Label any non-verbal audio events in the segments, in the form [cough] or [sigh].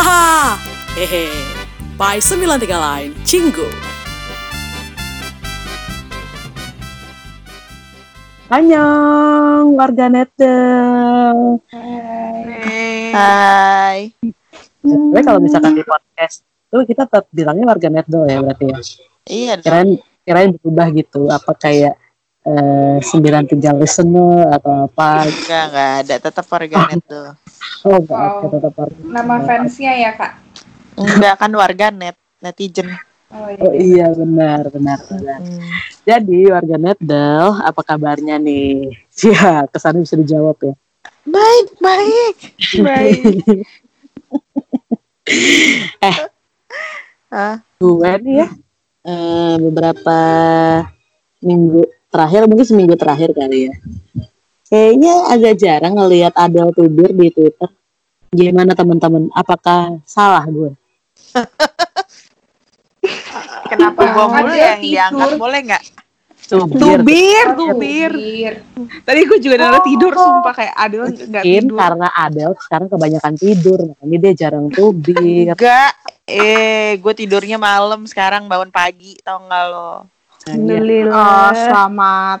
Haha, hehe. By 93 Line, Cinggu. Annyeong, warga Netdel. Hai. Tapi kalau misalkan di podcast tuh kita tetap bilangnya warga Netdel ya berarti ya. Iya. Kirain kirain berubah gitu. Apa kayak eh, sembilan tiga listener atau apa? Enggak, enggak ada. Tetap warganet tuh. Oh, Wow. ada tetap warga. Nama fansnya ya kak? Enggak kan warganet, netizen. Oh, iya. Oh iya benar benar benar. Hmm. Jadi warga Netdel, apa kabarnya nih? [laughs] Ya, kesannya bisa dijawab ya. Baik, baik. Baik. [laughs] Ah, gue nih ya eh, beberapa minggu terakhir mungkin seminggu terakhir kali ya kayaknya agak jarang ngelihat Adele Tubir di Twitter gimana teman-teman apakah salah gue [laughs] kenapa gua mulu Dia yang diangkat tidur. boleh nggak? Tubir Tubir, tubir. tubir. Tadi gue juga nara tidur, sumpah kayak Adel nggak mungkin tidur. karena Adele sekarang kebanyakan tidur makanya dia jarang tubir Enggak. Eh, gue tidurnya malam sekarang bangun pagi, tau nggak lo? Oh, selamat.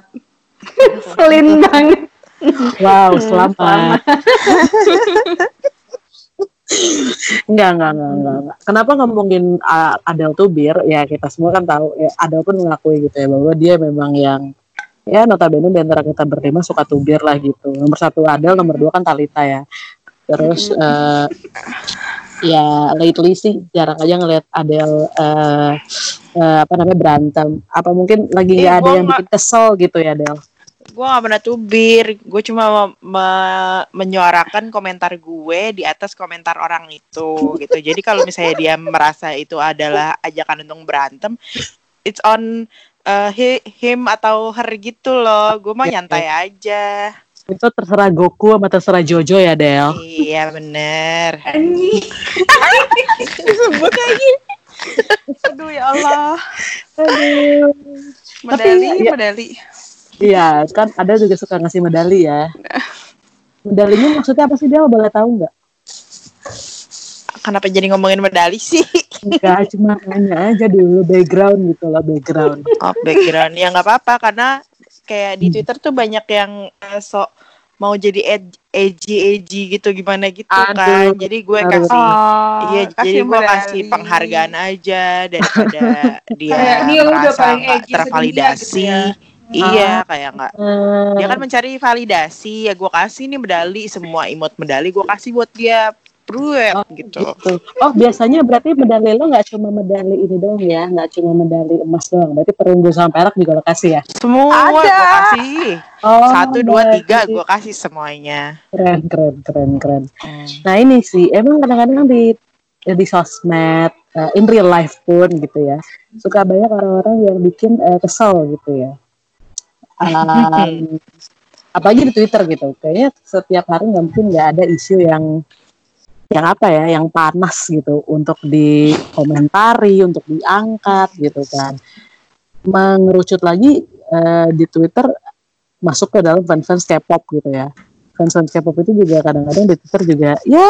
Selin banget. Wow selamat Enggak, enggak, enggak, enggak, enggak. Kenapa ngomongin uh, Adele Tubir? Ya kita semua kan tahu, ya Adele pun mengakui gitu ya bahwa dia memang yang ya notabene di antara kita berlima suka tubir lah gitu. Nomor satu Adele, nomor dua kan Talita ya. Terus eh, ya lately sih jarang aja ngeliat Adele eh, eh, apa namanya berantem. Apa mungkin lagi Eh, ada yang bikin kesel gitu ya Adele? Gue gak pernah tubir. Gue cuma me- me- menyuarakan komentar gue di atas komentar orang itu gitu. Jadi kalau misalnya dia merasa itu adalah ajakan untuk berantem, it's on uh, hi- him atau her gitu loh. Gue mah Iya, nyantai aja. Itu terserah Goku sama terserah Jojo ya Del. Iya bener. Anjing. Disebut lagi. Aduh ya Allah. ya- Medali, medali. Iya, kan ada juga suka ngasih medali ya. Medalinya maksudnya apa sih Del? Boleh tahu nggak? Kenapa jadi ngomongin medali sih? Enggak, cuma nanya aja dulu background gitu lah, background. Oh background ya nggak apa-apa karena kayak di Twitter tuh banyak yang eh, sok mau jadi ed- edgy edgy gitu gimana gitu Aduh, kan. Jadi gue kasih Oh, Iya, jadi gue medali. kasih penghargaan aja daripada [laughs] dia Kayak dia udah paling edgy tervalidasi. gitu Iya, kayak nggak. Eh, Dia kan mencari validasi, ya gue kasih nih medali, semua emot medali gue kasih buat dia. Pruet gitu. gitu. Oh, biasanya berarti medali lo nggak cuma medali ini doang ya, nggak cuma medali emas doang. Berarti perunggu sama perak juga lo kasih ya? Semua gue kasih. Oh, Satu, dua, tiga gue kasih semuanya. Keren, keren, keren, keren. Hmm. Nah ini sih, emang kadang-kadang di di sosmed, eh, in real life pun gitu ya, suka banyak orang-orang yang bikin eh, kesel gitu ya. Um, apalagi di Twitter gitu, kayaknya setiap hari nggak mungkin nggak ada isu yang yang apa ya, yang panas gitu untuk dikomentari, untuk diangkat gitu kan. Mengerucut lagi eh, di Twitter masuk ke dalam fans-fans K-pop gitu ya fans-fans K-pop itu juga kadang-kadang di Twitter juga ya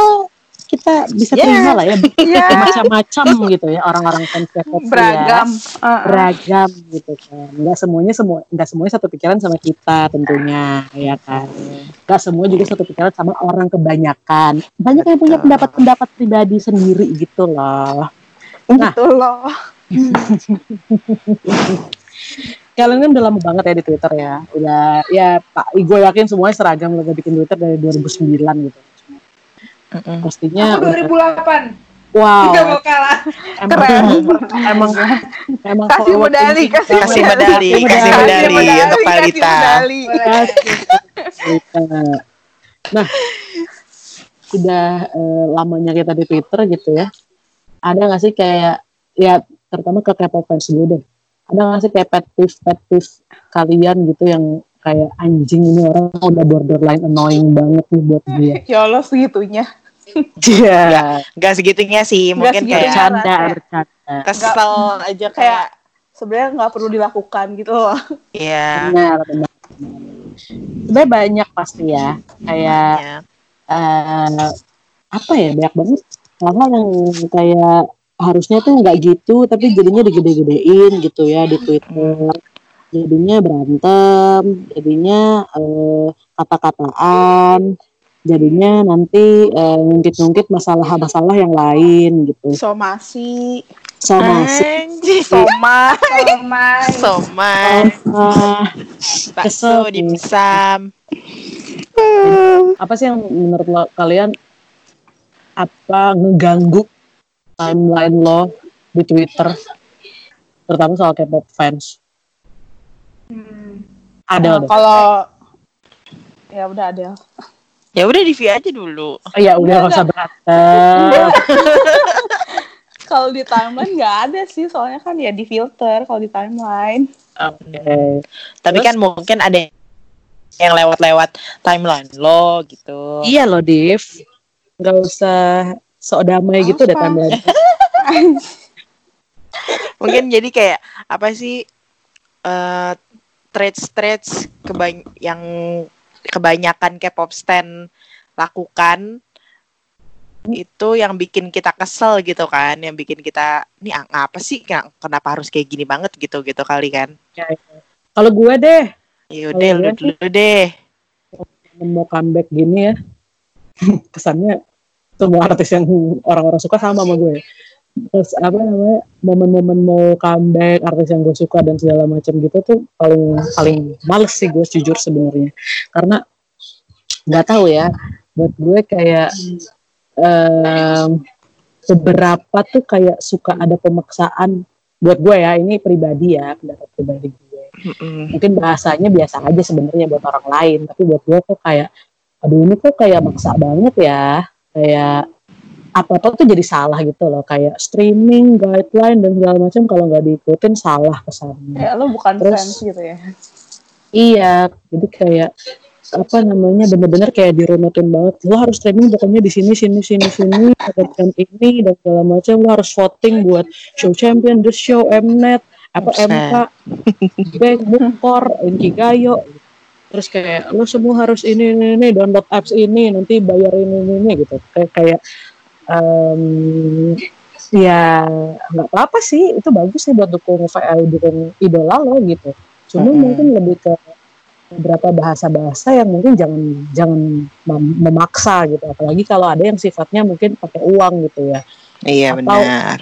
kita bisa Yeah. terima lah ya Iya. macam-macam gitu ya orang-orang fans K-pop tuh Beragam. ya beragam gitu kan nggak semuanya semua nggak semuanya satu pikiran sama kita tentunya ya kan nggak semua juga satu pikiran sama orang kebanyakan banyak yang punya pendapat-pendapat pribadi sendiri gitu loh Nah. Gitu loh. [laughs] kalian kan udah lama banget ya di Twitter ya udah ya pak gue yakin semuanya seragam lo bikin Twitter dari 2009 gitu Mm-mm. pastinya Aku 2008. wow Tidak mau kalah. [laughs] emang emang emang Kasih medali, kasih Kasih medali, kasih medali untuk medali. Kasih medali. nah sudah eh, lamanya kita di Twitter gitu ya ada nggak sih kayak ya terutama ke K-pop fans dulu deh ada nggak sih kayak pet peeve pet peeve kalian gitu yang kayak anjing ini orang udah borderline annoying banget nih buat [laughs] dia Ya Allah segitunya. Iya, Gak segitunya sih, mungkin segitunya. kayak bercanda, bercanda. kesel aja kayak Kayak sebenarnya nggak perlu dilakukan gitu loh. ya Benar, benar. Sebenarnya banyak pasti ya, kayak ya. eh apa ya banyak banget hal-hal yang kayak harusnya tuh nggak gitu tapi jadinya digede-gedein gitu ya di Twitter jadinya berantem jadinya eh, kata-kataan jadinya nanti eh, ngungkit-ngungkit masalah-masalah yang lain gitu. Somasi, somasi. Anjing. soma, Oh my. Somai, Ah, bakso, dimsum. apa sih yang menurut lo, kalian apa ngeganggu timeline lo di Twitter? Terutama soal K-pop fans Hmm. ada Nah, deh kalau ya udah ada. Ya udah di view aja dulu. Oh, ya udah nggak usah berantem [laughs] Kalau di timeline nggak ada sih, soalnya kan ya di filter kalau di timeline. Oke. Tapi Terus? kan mungkin ada yang lewat-lewat timeline lo gitu. Iya loh, Div. Nggak usah sok damai gitu deh timeline. [laughs] Mungkin jadi kayak apa sih eh trades-trades kebany yang kebanyakan K-pop stan lakukan itu yang bikin kita kesel gitu kan, yang bikin kita ini apa sih Ken- kenapa harus kayak gini banget gitu gitu kali kan. Kalau gue deh, Yaudah lu dulu deh. mau comeback gini ya, [laughs] kesannya semua artis yang orang-orang suka sama sama gue. Terus apa namanya momen-momen mau comeback artis yang gue suka dan segala macam gitu tuh paling paling males sih gue jujur sebenarnya. Karena nggak tahu ya buat gue kayak em, beberapa tuh kayak suka ada pemaksaan. Buat gue ya ini pribadi ya pendapat pribadi gue. Mungkin bahasanya biasa aja sebenarnya buat orang lain tapi buat gue kok kayak aduh ini kok kayak maksa banget ya. Kayak apa apa tuh jadi salah gitu loh kayak streaming guideline dan segala macam kalau nggak diikutin salah kesannya Ya lo bukan Terus- fans gitu ya. iya jadi kayak apa namanya bener-bener kayak dirunutin banget. Lo harus streaming pokoknya di sini sini sini sini ada jam ini dan segala macam. Lo harus voting buat show champion the show mnet apa mk back mukor inkigayo terus kayak lo semua harus ini ini ini download apps ini nanti bayar ini ini, ini gitu. Kayak kayak em, ya nggak apa-apa sih. Itu bagus sih buat dukung VI dukung idola lo gitu. Cuma Mm-mm. mungkin lebih ke beberapa bahasa-bahasa yang mungkin jangan jangan mem- memaksa gitu. Apalagi kalau ada yang sifatnya mungkin pakai uang gitu ya. Iya Atau- benar.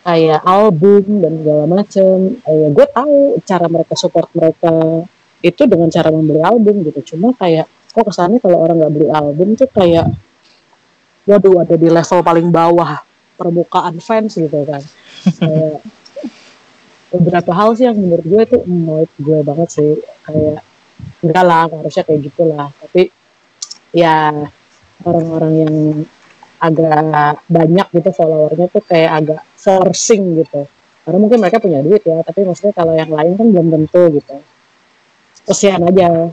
kayak album dan segala macem. Eh, gue tahu cara mereka support mereka itu dengan cara membeli album gitu. Cuma kayak kok kesannya kalau orang nggak beli album tuh kayak waduh ada di level paling bawah permukaan fans gitu kan. [laughs] Kayak beberapa hal sih yang menurut gue tuh annoyed gue banget sih. Kayak enggak lah harusnya kayak gitulah tapi ya orang-orang yang agak banyak gitu followernya tuh kayak agak forcing gitu. Karena mungkin mereka punya duit ya tapi maksudnya kalau yang lain kan belum tentu gitu. Kesian aja.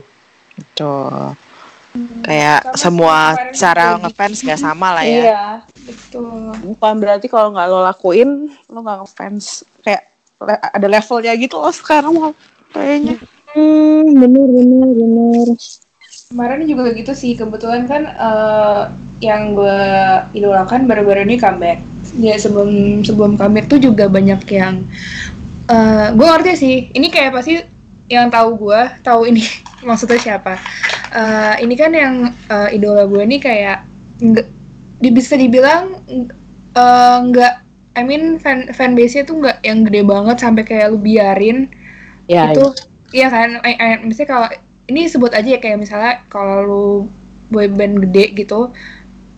Tuh. Kayak Karena semua cara gitu. ngefans gak sama lah ya. Iya. Betul. Bukan berarti kalau nggak lo lakuin, lo nggak ngefans. Kayak le- ada levelnya gitu loh sekarang mah kayaknya. hmm, bener bener bener Kemarin juga gitu sih, kebetulan kan eh, yang gue idolakan baru-baru ini comeback. Ya sebelum sebelum comeback tuh juga banyak yang eh gue ngerti sih. Ini kayak pasti yang tahu gue tahu ini [laughs] maksudnya siapa. Eh, ini kan yang eh, idola gue ini kayak nggak bisa dibilang eh, nggak I mean fan fanbase-nya tuh nggak yang gede banget sampai kayak lu biarin. Ya itu iya kan? Eh, eh, misalnya kalau ini sebut aja ya kayak misalnya kalau lu boyband gede gitu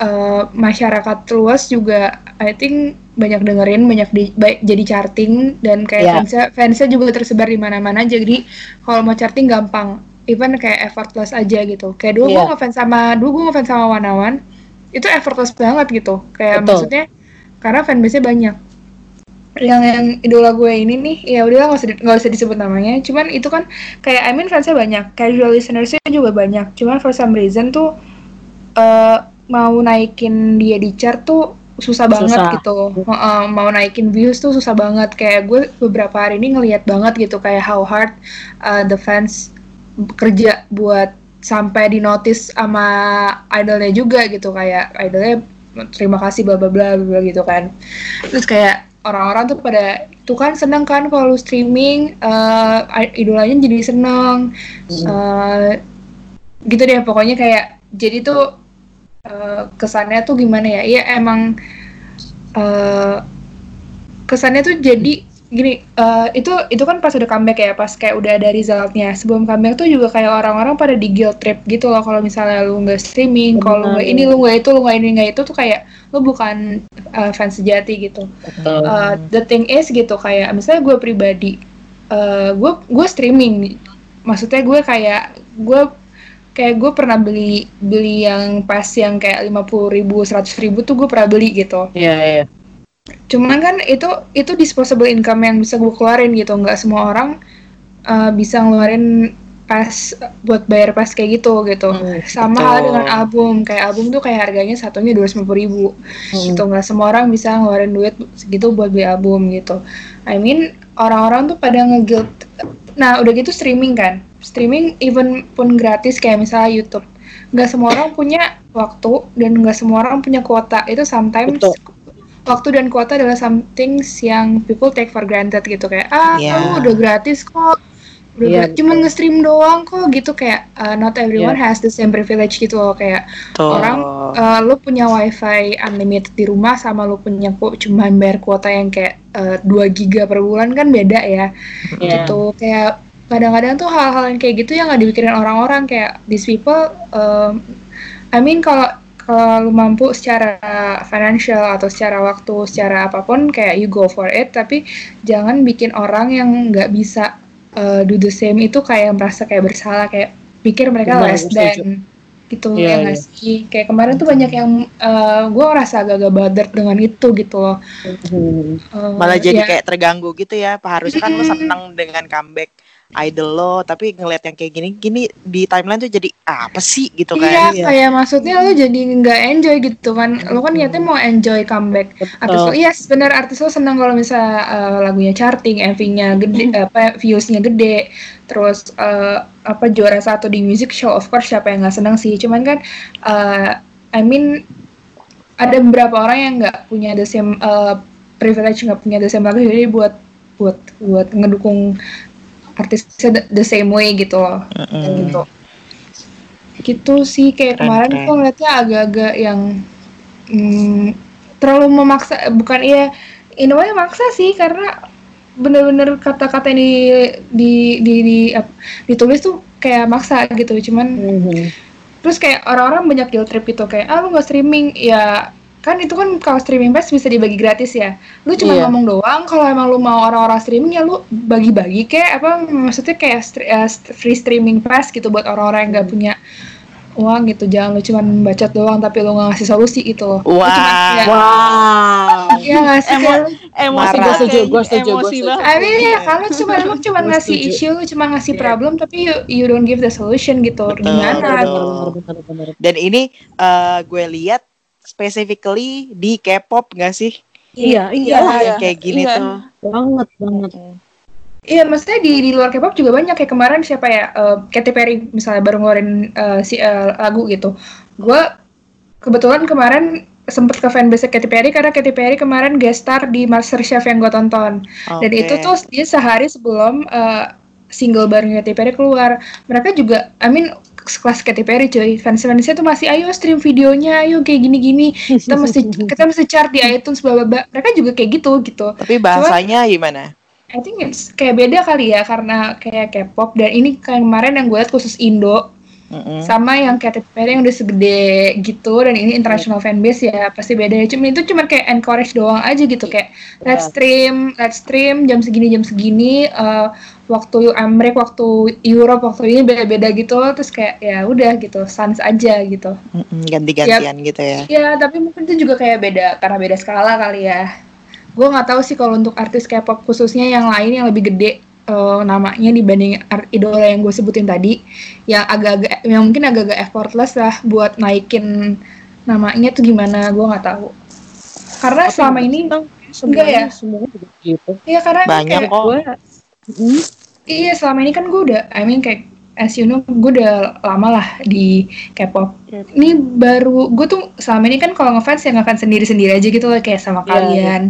eh, masyarakat luas juga I think banyak dengerin banyak di, ba- jadi charting dan kayak Iya. fansnya fansnya juga tersebar di mana-mana jadi kalau mau charting gampang. Even kayak effortless aja gitu. Kayak dulu gue Iya. ngefans sama dulu gue ngefans sama Wanawan itu effortless banget gitu. Kayak Betul. maksudnya karena fanbase-nya banyak. Yang yang idola gue ini nih ya udah nggak usah di- nggak usah disebut namanya. Cuman itu kan kayak I mean fansnya banyak. Casual listenersnya juga banyak. Cuman for some reason tuh eh, mau naikin dia di chart tuh susah banget Susah. gitu. Heeh, mau naikin views tuh susah banget. Kayak gue beberapa hari ini ngelihat banget gitu kayak how hard uh, the fans kerja buat sampai di notice sama idolnya juga gitu. Kayak idolnya terima kasih bla bla bla bla gitu kan. Terus kayak orang-orang tuh pada tuh kan seneng kan kalau lu streaming eh, idolanya jadi seneng. Eh, gitu deh pokoknya kayak jadi tuh eh, kesannya tuh gimana ya? Iya emang eh, kesannya tuh jadi gini eh, itu itu kan pas udah comeback ya pas kayak udah ada resultnya. Sebelum comeback tuh juga kayak orang-orang pada di guilt trip gitu loh kalau misalnya lu nggak streaming kalau nggak ini lu nggak itu lu nggak ini nggak itu tuh kayak lu bukan eh, fans sejati gitu. Betul. Uh, the thing is gitu kayak misalnya gue pribadi uh, gue gue streaming maksudnya gue kayak gue kayak gue pernah beli beli yang pas yang kayak lima puluh ribu seratus ribu tuh gue pernah beli gitu. Iya, iya. cuman kan itu itu disposable income yang bisa gue keluarin gitu. Nggak semua orang uh, bisa ngeluarin pas buat bayar pas kayak gitu gitu. Hmm, sama betul. hal dengan album. Kayak album tuh kayak harganya satunya dua ratus ribu. Hmm. gitu nggak semua orang bisa ngeluarin duit segitu buat beli album gitu. I mean orang-orang tuh pada ngeguilt. Nah udah gitu streaming kan streaming even pun gratis kayak misalnya YouTube nggak semua orang punya waktu dan nggak semua orang punya kuota itu sometimes Betul. waktu dan kuota adalah something yang people take for granted gitu kayak ah Iya. kamu udah gratis kok udah Iya, gra- cuma nge-stream doang kok gitu kayak uh, not everyone Iya. has the same privilege gitu loh kayak Tuh. orang uh, lu punya wifi unlimited di rumah sama lu punya ku cuma bayar kuota yang kayak uh, 2 giga per bulan kan beda ya Iya. gitu kayak kadang-kadang tuh hal-hal yang kayak gitu yang nggak dipikirin orang-orang kayak these people um, I mean kalau kalau lu mampu secara financial atau secara waktu secara apa pun kayak you go for it. Tapi jangan bikin orang yang nggak bisa uh, do the same itu kayak merasa kayak bersalah kayak pikir mereka Benar, less than gitu Iya, ya nggak iya. sih? Kayak kemarin tuh banyak yang uh, gue ngerasa agak-agak bothered dengan itu gitu loh. Hmm. Uh, malah jadi ya, kayak terganggu gitu ya Pak harusnya kan lo seneng dengan comeback idol lo tapi ngeliat yang kayak gini gini di timeline tuh jadi apa sih gitu kan Iya, kayak maksudnya lu jadi nggak enjoy gitu kan. Lu kan niatnya mau enjoy comeback. Artis lu, yes bener artis lu seneng kalau misalnya uh, lagunya charting, MV-nya gede, apa views-nya gede, terus uh, apa juara satu di music show, of course siapa yang nggak seneng sih. Cuman kan, uh, I mean ada beberapa orang yang nggak punya the same uh, privilege, nggak punya the same lagu, jadi buat buat buat ngedukung artisnya the, same way gitu loh Mm-mm. kayak gitu gitu sih kayak Keren, kemarin keren. tuh ngeliatnya agak-agak yang mm, terlalu memaksa bukan iya in way maksa sih karena bener-bener kata-kata yang di, di, di, di- ap- ditulis tuh kayak maksa gitu cuman Hmm. terus kayak orang-orang banyak guilt trip gitu kayak ah lu nggak streaming ya kan itu kan kalau streaming pass bisa dibagi gratis ya lu cuma Iya. ngomong doang kalau emang lu mau orang-orang streaming ya lu bagi-bagi kayak apa maksudnya kayak stre- eh, st- free streaming pass gitu buat orang-orang yang nggak Hmm. punya uang gitu jangan lu cuma bacot doang tapi lu nggak ngasih solusi gitu loh Wah. cuman kayak, Wow. [laughs] Iya nggak sih Emo- kayak Emosi Gua setuju, gua setuju, gua Emosi setuju. I mean ya kalau cuma lu cuma ngasih issue lu cuma ngasih Iya. problem tapi you, you don't give the solution gitu Betul, gimana betul. Dan ini eh, gue lihat specifically di K-pop gak sih Iya, iya, Yang iya. kayak gini Iya. tuh banget, banget. Iya, maksudnya di di luar K-pop juga banyak kayak kemarin siapa ya eh, Katy Perry misalnya baru ngeluarin eh, si eh, lagu gitu. Gue kebetulan kemarin sempet ke fanbase Katy Perry karena Katy Perry kemarin guest star di MasterChef yang gue tonton. Dan Oke. itu tuh dia sehari sebelum eh, single barunya Katy Perry keluar. Mereka juga, I mean kelas Katy Perry cuy, fans fansnya tuh masih ayo stream videonya, ayo kayak gini-gini. Kita mesti [laughs] kita mesti chart di iTunes bla bla bla. Mereka juga kayak gitu gitu. tapi bahasanya gimana I think it's kayak beda kali ya karena kayak K-pop dan ini kayak kemarin yang gue liat khusus Indo Mm-mm. sama yang Katy Perry yang udah segede gitu dan ini international fanbase ya pasti beda ya. Cuma itu cuma kayak encourage doang aja gitu kayak let's stream let's stream jam segini jam segini eh, waktu Amerika waktu Europe waktu ini beda-beda gitu terus kayak ya udah gitu sans aja gitu. Mm-mm, ganti-gantian gitu ya. Ya, tapi mungkin itu juga kayak beda karena beda skala kali ya. Gue nggak tahu sih kalau untuk artis K-pop khususnya yang lain yang lebih gede eh, namanya dibanding art idola yang gue sebutin tadi, yang agak-agak, yang mungkin agak-agak effortless lah buat naikin namanya tuh gimana, gue nggak tahu. Karena selama ini, enggak ya? Semuanya juga gitu. iya karena banyak kayak- kok Gue, Hmm, Iya selama ini kan gue udah, I mean kayak as you know, gue udah lama lah di K-pop. Ini baru, gue tuh selama ini kan kalau ngefans ya ngefans sendiri-sendiri aja gitu loh, kayak sama Iya, kalian.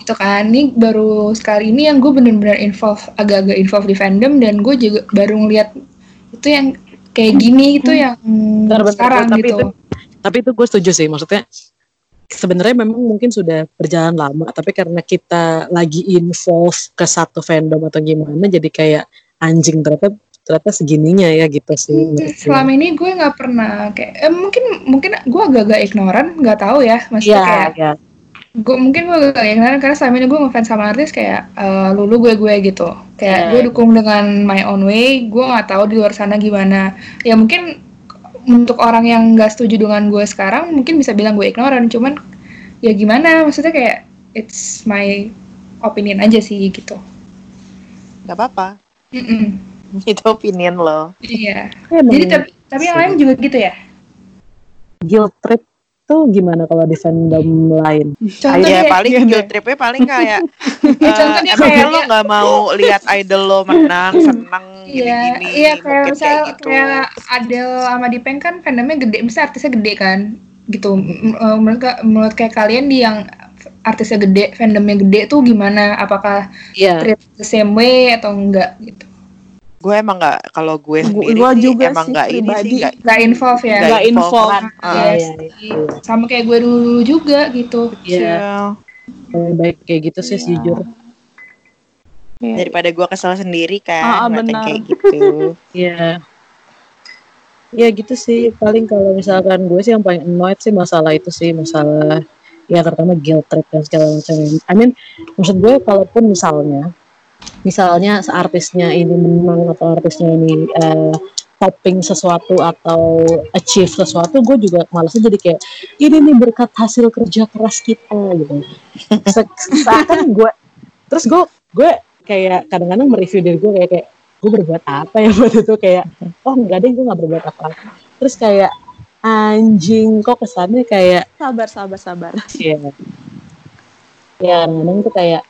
Gitu kan. Ini baru sekali ini yang gue bener-bener involve, agak-agak involve di fandom dan gue juga baru ngeliat itu yang kayak gini itu yang Bentar, sekarang tapi gitu. itu- Tapi itu gue setuju sih, maksudnya sebenarnya memang mungkin sudah berjalan lama, tapi karena kita lagi involve ke satu fandom atau gimana, jadi kayak anjing ternyata ternyata segininya ya gitu sih. gue. Selama ini gue nggak pernah kayak eh, mungkin mungkin gue agak-agak ignoran nggak tahu ya maksudnya Iya, kayak iya. Gue mungkin gue agak ignoran karena selama ini gue ngefans sama artis kayak eh, lulu gue gue gitu kayak Iya. gue dukung dengan my own way gue nggak tahu di luar sana gimana ya mungkin untuk orang yang nggak setuju dengan gue sekarang mungkin bisa bilang gue ignoran cuman ya gimana maksudnya kayak it's my opinion aja sih gitu Gak apa-apa. Mm-mm. [laughs] Itu opinion lo. iya Ya, emang jadi tapi tapi yang lain juga gitu ya guilt trip tuh gimana kalau di fandom lain? contohnya ya kayak- paling guilt tripnya paling kayak Ya, [laughs] contohnya eh, emang kayak- lo nggak mau lihat idol lo menang senang Iya, gini-gini iya kayak mungkin misal kayak gitu kayak Adele sama Dipeng kan fandomnya gede, misal artisnya gede kan, gitu. Eh, Menurut menurut kayak kalian di yang artisnya gede, fandomnya gede tuh gimana? Apakah Iya. treat the same way atau enggak gitu? Gue emang nggak kalau gue sendiri gua sih, juga emang sih nggak ini pribadi. sih nggak Gak involve ya? nggak involve. kan. Ah, Iya iya, sih. Sama kayak gue dulu juga gitu. Iya, lebih baik kayak gitu sih Iya. jujur. Iya. daripada gue kesel sendiri kan Ah, ah, benar. kayak gitu [laughs] Iya. Ya gitu sih, paling kalau misalkan gue sih yang paling annoyed sih masalah itu sih, masalah ya terutama guilt trip dan segala macam. I mean, maksud gue kalaupun misalnya, misalnya artisnya ini menang atau artisnya ini eh, topping sesuatu atau achieve sesuatu, gue juga malasnya jadi kayak ini nih berkat hasil kerja keras kita gitu. [laughs] Se- Seakan gue, terus gue gue kayak kadang-kadang mereview diri gue kayak kayak gue berbuat apa ya buat itu kayak oh enggak deh gue nggak berbuat apa-apa terus kayak anjing kok kesannya kayak Sabar, sabar, sabar. ya ya kadang tuh kayak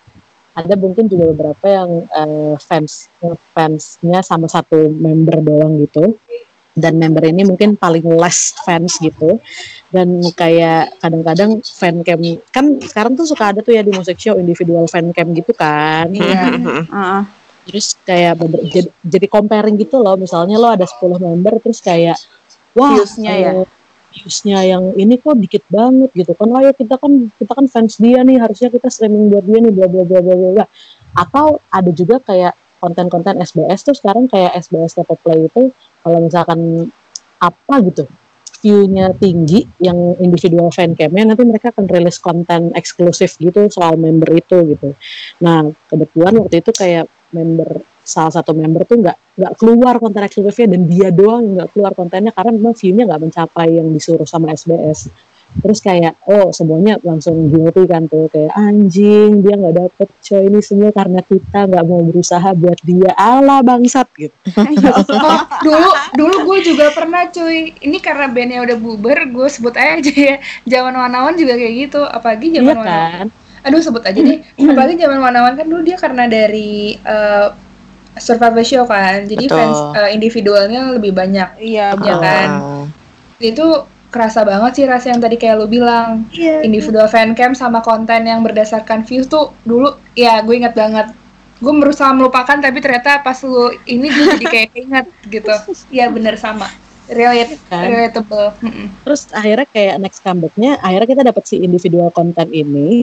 ada mungkin juga beberapa yang eh, fans fansnya sama satu member doang gitu. Dan member ini mungkin paling less fans gitu. Dan kayak kadang-kadang fan cam kan sekarang tuh suka ada tuh ya di musik show individual fan cam gitu kan. Iya. [laughs] Ah, terus kayak jadi, jadi comparing gitu loh. Misalnya lo ada 10 member terus kayak wah Views-nya ya? Viewsnya yang ini kok dikit banget gitu kan. Ayo kita kan kita kan fans dia nih harusnya kita streaming buat dia nih bla bla bla bla bla. Atau ada juga kayak konten-konten SBS tuh sekarang kayak SBS Top Play itu kalau misalkan apa gitu view-nya tinggi yang individual fan camnya nanti mereka akan rilis konten eksklusif gitu soal member itu gitu. Nah kebetulan waktu itu kayak member salah satu member tuh nggak nggak keluar konten eksklusifnya dan dia doang nggak keluar kontennya karena memang view-nya nggak mencapai yang disuruh sama SBS terus kayak oh semuanya langsung guilty kan tuh kayak anjing dia nggak dapet coy ini semua karena kita nggak mau berusaha buat dia ala bangsat gitu Oh, [laughs] dulu dulu gue juga pernah cuy. Ini karena bandnya udah bubar, gue sebut aja ya. Zaman Wanawan juga kayak gitu. Apalagi zaman iya Wanawan. kan Aduh sebut aja deh. [clears throat] Apalagi zaman Wanawan kan dulu dia karena dari eh, Survivor Show kan. Jadi Betul. fans eh, individualnya lebih banyak. Iya, Ya kan? Ah. Itu kerasa banget sih rasa yang tadi kayak lu bilang. Iya. Individual fan cam sama konten yang berdasarkan views tuh dulu ya gue inget banget. Gue berusaha melupakan tapi ternyata pas lu ini gue jadi kayak [laughs] inget gitu. Iya bener sama. Relate, Kan? relatable. Terus akhirnya kayak next comebacknya akhirnya kita dapat si individual konten ini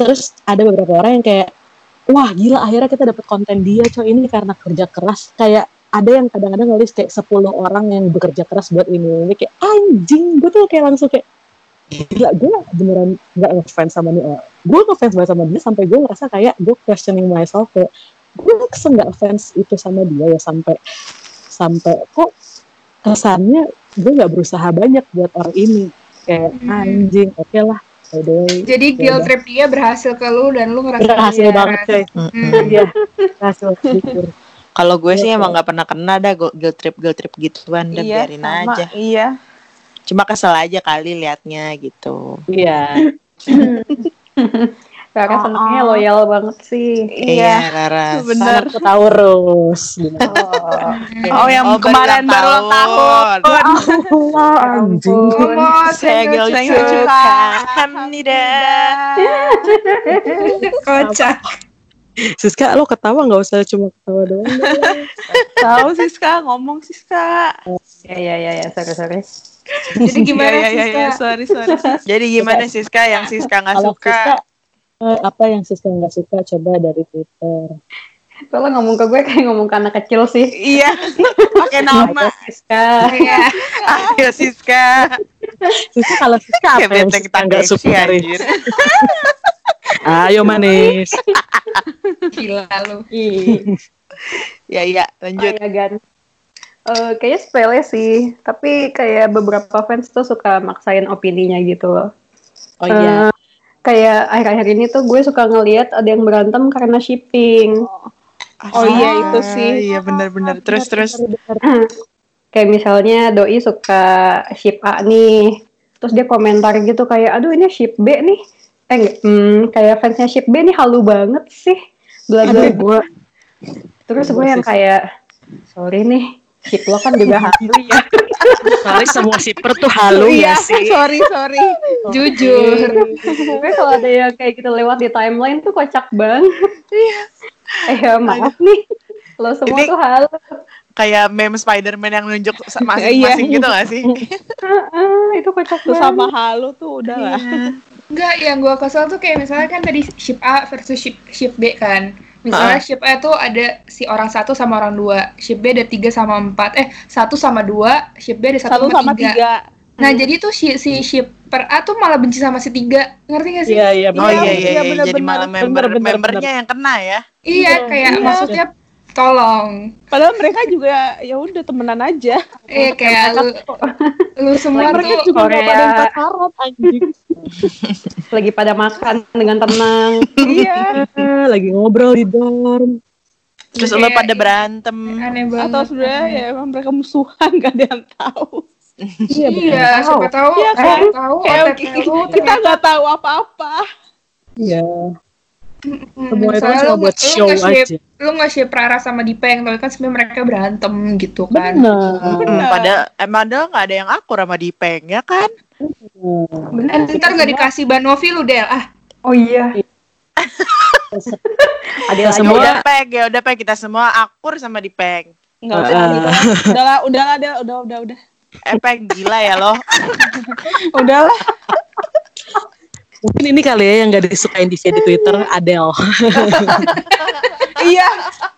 terus ada beberapa orang yang kayak wah gila akhirnya kita dapat konten dia coy. Ini karena kerja keras. Kayak ada yang kadang-kadang nulis kayak 10 orang yang bekerja keras buat ini. Ini kayak anjing! Gue tuh kayak langsung kayak gila gue beneran nggak ngefans sama dia. Gue ngefans banget sama dia sampai gue ngerasa kayak gue questioning myself kayak gue kesel nggak fans itu sama dia ya? Sampai sampai kok kesannya gue nggak berusaha banyak buat orang ini. Kayak Hmm. anjing oke lah by the way Jadi Ya guilt trip dia berhasil ke lu dan lu ngerasa berhasil dia- banget coy. Hmm. iya berhasil kalau gue sih Iya, emang nggak pernah kena dah gu- guilt trip guilt trip gituan. Udah Iya, biarin sama. aja. Iya. cuma kesel aja kali liatnya gitu. Iya [laughs] Rara Oh, senangnya oh. loyal banget sih. Iya, Laras. bener. Sangat Taurus. Gimana? [laughs] Oh, Oh, yang Oh, kemarin baru ulang tahun. Allah, anjing. ampun. Senggol senggol cuka cuka. Hamnida. Kocak. Siska, lo ketawa nggak usah cuma ketawa doang. Tahu Siska, ngomong Siska. Ya ya ya ya sorry sorry. Jadi gimana ya, ya, ya, Kak? sorry, sorry. Jadi gimana Siska yang Siska nggak suka? Siska, apa yang Siska nggak suka coba dari Twitter. Kalau ngomong ke gue kayak ngomong ke anak kecil sih. Iya, pakai nama. Siska. Iya. Ayo Siska. Siska kalau Siska apa Kayak yang Siska nggak suka dari? anjir. Ayo manis. Gila lu. Ya, ya, Oh, lanjut. ya Gan. Eh, kayaknya sepele sih, tapi kayak beberapa fans tuh suka maksain opininya gitu loh. Oh iya. Eh, kayak akhir-akhir ini tuh gue suka ngelihat ada yang berantem karena shipping. Oh iya, itu sih. Iya benar-benar. Terus terus. Kayak misalnya doi suka ship A nih, terus dia komentar gitu kayak, aduh ini ship B nih. Eh, enggak, hmm, kayak fansnya ship B nih halu banget sih. Bla bla gue. Terus gue yang kayak, sorry nih, ship lo kan juga [laughs] halu ya. Sorry semua shipper tuh halu Iya, ya sih. sorry, sorry. [laughs] Jujur. gue kalau ada yang kayak gitu lewat di timeline tuh kocak banget. Iya. Eh ya, maaf nih. Lo semua Ini- tuh halu. Kayak meme Spider-Man yang nunjuk sa- [laughs] Iya. masing-masing gitu gak sih? Heeh, itu kocak Tuh banget. sama halu tuh udah lah. Enggak, yang gue kesel tuh kayak misalnya kan tadi ship A versus ship, ship B kan. Misalnya ship A tuh ada si orang satu sama orang dua, ship B ada tiga sama empat, eh satu sama dua, ship B ada satu, Satu sama tiga. Nah jadi tuh si, si shipper A tuh malah benci sama si tiga, ngerti gak sih? Iya iya. Oh Iya, iya iya, iya, iya. bener, jadi bener. malah member Bener, bener, membernya yang kena ya. Iya, kayak Iya. maksudnya tolong. Padahal mereka juga ya udah temenan aja. Eh kayak lu, lu semua Mereka tuh juga nggak Korea. pada pacaran anjing. [laughs] Lagi pada makan dengan tenang. iya. [laughs] Lagi ngobrol di dorm. Terus Kayak lo pada ini. berantem. aneh banget. Atau sebenarnya ya emang mereka musuhan [laughs] gak ada yang tahu. Iya, Iya, siapa tahu, Iya, kan? tahu kita nggak tahu apa-apa. Iya. Semua itu misalnya cuma buat lu show nge-ship- aja. Lu nge-ship Rara sama Dipeng, tapi kan sebenarnya mereka berantem gitu kan. Benar. Hmm, padahal emang ada nggak ada yang akur sama Dipeng ya kan? Eh, ntar gak dikasih Banovi lu, Del. Ah, Oh iya. [laughs] Ada lagi Semua- Udah peng ya udah peng kita semua akur sama Dipeng. Enggak Ah. usah gitu. Udah lah, udah lah, udah, udah, udah, udah. Eh peng gila ya lo. [laughs] Udah lah. [laughs] Mungkin ini kali ya yang gak disukain di feed di Twitter Adele. [laughs] iya,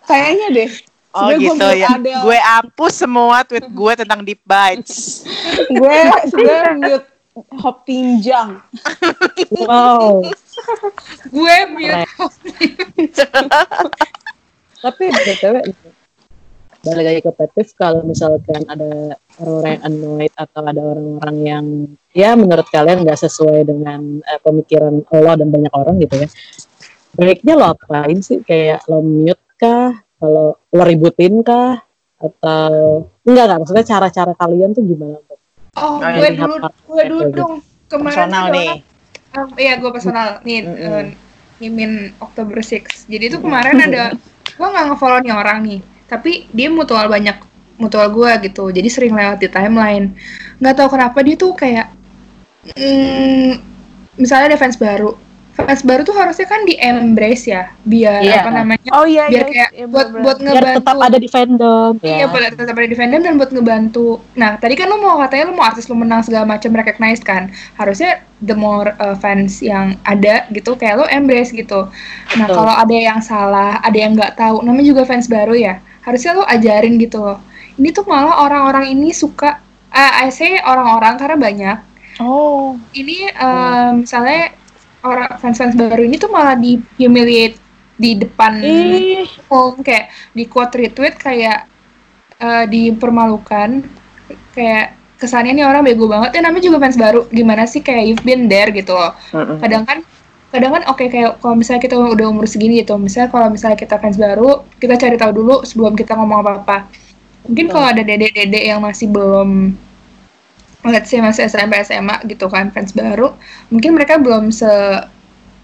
kayaknya deh. Oh gue gitu ya. Adele. Gue hapus semua tweet gue tentang Deep Bites. gue sebenarnya mute hop tinjang. Wow. gue mute. [laughs] Tapi btw balik lagi ke petif kalau misalkan ada orang-orang yang annoyed atau ada orang-orang yang ya menurut kalian nggak sesuai dengan eh, pemikiran lo dan banyak orang gitu ya baiknya lo apain sih kayak lo mute kah kalau lo ributin kah atau enggak enggak maksudnya cara-cara kalian tuh gimana Oh, Oh, gue iya. dulu, gue dulu Gitu. dong. Kemarin Personal nih. orang- Um, iya, gue personal. Nih, Mm-mm. eh, Mimin Oktober 6. Jadi itu kemarin ada, [laughs] gue nggak nge-follow nih orang nih. Tapi dia mutual banyak, mutual gue gitu. Jadi sering lewat di timeline. Nggak tahu kenapa dia tuh kayak, mm, misalnya ada fans baru. Fans baru tuh harusnya kan di embrace ya. Biar Iya. apa namanya, Oh iya, biar iya. kayak iya, buat bener-bener. buat biar ngebantu tetap ada di fandom Iya, ya buat tetap ada di fandom dan buat ngebantu. Nah, tadi kan lu mau katanya lu mau artis lu menang segala macam recognize kan. Harusnya the more uh, fans yang ada gitu kayak lu embrace gitu. Nah, kalau ada yang salah, ada yang nggak tahu, namanya juga fans baru ya. Harusnya lu ajarin gitu loh. Ini tuh malah orang-orang ini suka uh, I say orang-orang karena banyak. Oh. Ini uh, misalnya orang fans-fans baru ini tuh malah di humiliate di depan Ih, umum kayak di quote retweet kayak eh, dipermalukan kayak kesannya nih orang bego banget ya namanya juga fans baru gimana sih kayak you've been there gitu loh kadang kan kadang kan oke kayak kalau misalnya kita udah umur segini gitu misalnya kalau misalnya kita fans baru kita cari tahu dulu sebelum kita ngomong apa apa mungkin kalau ada dede-dede yang masih belum let's say masih SMP SMA gitu kan fans baru mungkin mereka belum se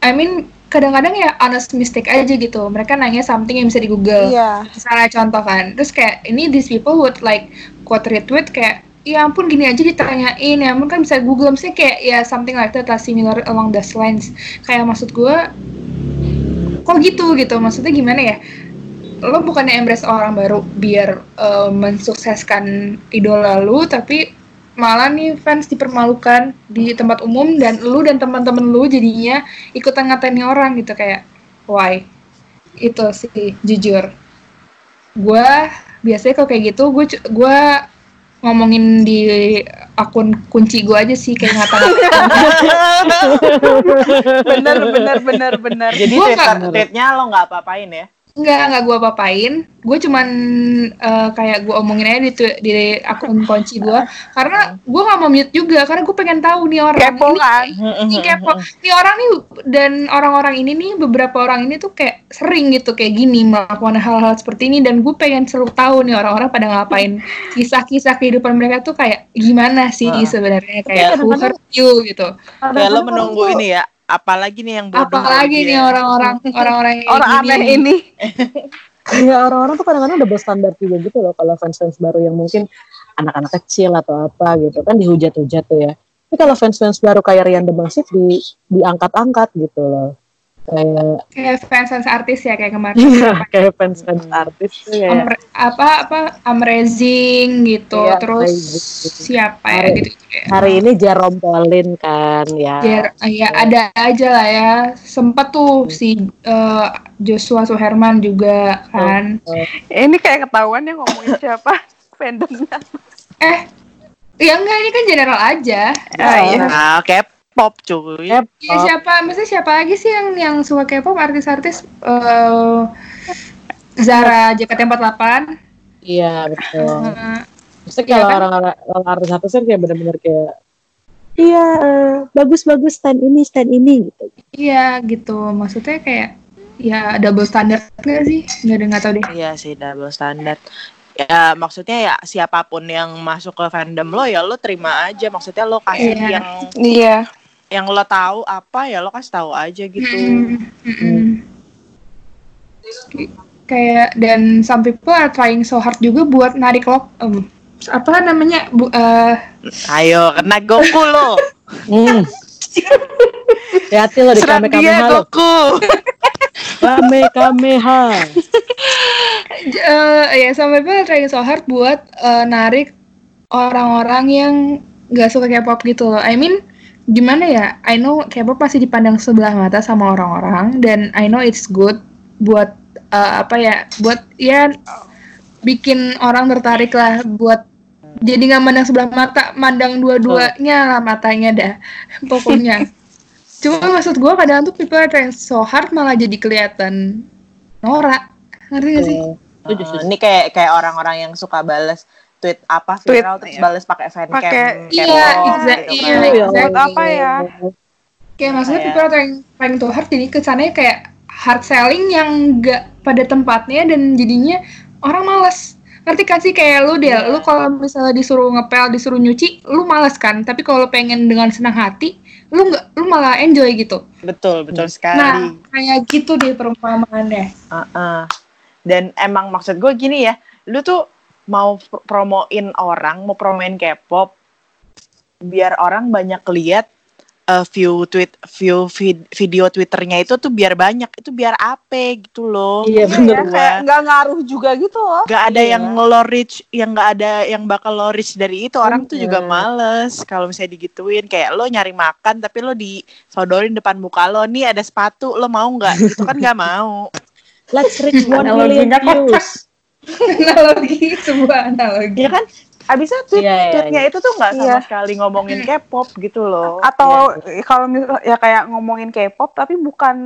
I mean kadang-kadang ya honest mistake aja gitu. Mereka nanya something yang bisa di Google. Iya. misalnya contoh kan terus kayak ini these people would like quote retweet kayak ya ampun gini aja ditanyain. Ya ampun kan bisa Google mesti kayak ya something like that lah similar along those lines. Kayak maksud gue kok gitu gitu? Maksudnya gimana ya? Lo bukannya embrace orang baru biar eh, mensukseskan idola lu tapi malah nih fans dipermalukan di tempat umum dan lu dan teman-teman lu jadinya ikutan ngatain orang gitu. Kayak why? Itu sih jujur. Gue biasanya kalau kayak gitu gue gue ngomongin di akun kunci gue aja sih kayak ngatain [laughs] Bener bener bener bener. Jadi tweetnya lo nggak apa-apain ya? Enggak, enggak gue apa-apain. Gue cuman eh, kayak gue omongin aja di, di akun kunci gue. Karena gue gak mau mute juga, karena gue pengen tahu nih orang Kepo ini. kan? Ini kepo. Nih orang nih dan orang-orang ini nih beberapa orang ini tuh kayak sering gitu kayak gini melakukan hal-hal seperti ini dan gue pengen selalu tahu nih orang-orang pada ngapain kisah-kisah kehidupan mereka tuh kayak gimana sih Heeh. sebenarnya Kayak kayak who hurt you gitu. Kayak lo menunggu ini ya, apalagi nih yang bodoh Apalagi nih orang-orang [laughs] orang-orang Orang aneh ini. ya orang-orang tuh kadang-kadang double standar juga gitu loh kalau fans-fans baru yang mungkin anak-anak kecil atau apa gitu kan dihujat-hujat tuh ya. Tapi kalau fans-fans baru kayak Rian Demasif di diangkat-angkat gitu loh kayak Kayak fans-fans artis ya kayak kemarin. iya kayak fans-fans artis tuh ya. Amre- apa apa amazing gitu Iya, terus amazing. siapa ya Hari- gitu kayak hari ini Jerome Pauline kan ya. Jer- ya ada aja lah ya. Sempat tuh si eh, Joshua Suherman juga kan. Ini kayak ketahuan yang ngomongin siapa? [laughs] Fandomnya. eh ya enggak ini kan general aja. Ah, iya. Nah, K-pop cuy. Yep. ya siapa maksudnya siapa lagi sih yang yang suka K-pop artis-artis eh Zara JKT48 iya betul eh, Maksudnya Iya kalau kan? orang-orang orang artis artis kan kayak bener-bener kayak iya eh, bagus-bagus stand ini stand ini gitu iya gitu maksudnya kayak ya double standard nggak sih nggak ada nggak tahu deh Iya sih double standar. Ya maksudnya ya siapa pun yang masuk ke fandom lo ya lo terima aja. Maksudnya lo kasih Iya. yang Iya. Yang lo tahu apa ya lo kasih tahu aja gitu. Mm, mm, mm. Kayak dan some people are trying so hard juga buat narik lo em, apa namanya bu, eh, Ayo kena Goku lo. hmm. hati lo di kame lo Goku. kame kameha j- eh, ya some people are trying so hard buat eh, narik orang-orang yang nggak suka K-pop gitu loh. I mean gimana ya? I know K-pop masih dipandang sebelah mata sama orang-orang dan I know it's good buat eh, apa ya? Buat ya bikin orang tertarik lah buat jadi nggak mandang sebelah mata, mandang dua-duanya lah matanya dah [laughs] pokoknya. Cuma maksud gue kadang tuh people trying so hard malah jadi kelihatan norak. Ngerti gak sih? Setuju. ini kayak kayak orang-orang yang suka bales tweet apa Tweet, viral terus iya. bales pakai fancam Pakai- K-pop Iya, gitu kan. iya, Ya exactly. Buat apa ya? Kayak maksudnya people are trying, trying too hard jadi kesannya kayak hard selling yang gak pada tempatnya dan jadinya orang males. Ngerti kan sih kayak lu deh, lu kalau misalnya disuruh ngepel, disuruh nyuci, lu males kan. Tapi kalau pengen dengan senang hati, lu nggak, lu malah enjoy gitu. Betul, betul Nah, sekali. kayak gitu deh perumpamaannya. Heeh. Dan emang maksud gue gini ya, lu tuh mau pr- promoin orang, mau promoin K-pop, biar orang banyak lihat eh, view tweet, view vid- video Twitternya itu tuh biar banyak, itu biar apa gitu loh. Iya, Iya, bener. ya, kayak nggak ngaruh juga gitu loh. Gak ada Iya. yang lo reach, yang gak ada yang bakal lo reach dari itu orang tuh juga Bener. males kalau misalnya digituin kayak lo nyari makan tapi lo disodorin depan muka lo nih ada sepatu lo mau nggak? Itu kan nggak mau. let's reach one million views [laughs] analogi, sebuah analogi. Ya kan abisnya tweet Iya, iya, tweetnya iya. itu tuh nggak sama Iya. sekali ngomongin [laughs] K-pop gitu loh. Atau kalau misal ya kayak ngomongin K-pop tapi bukan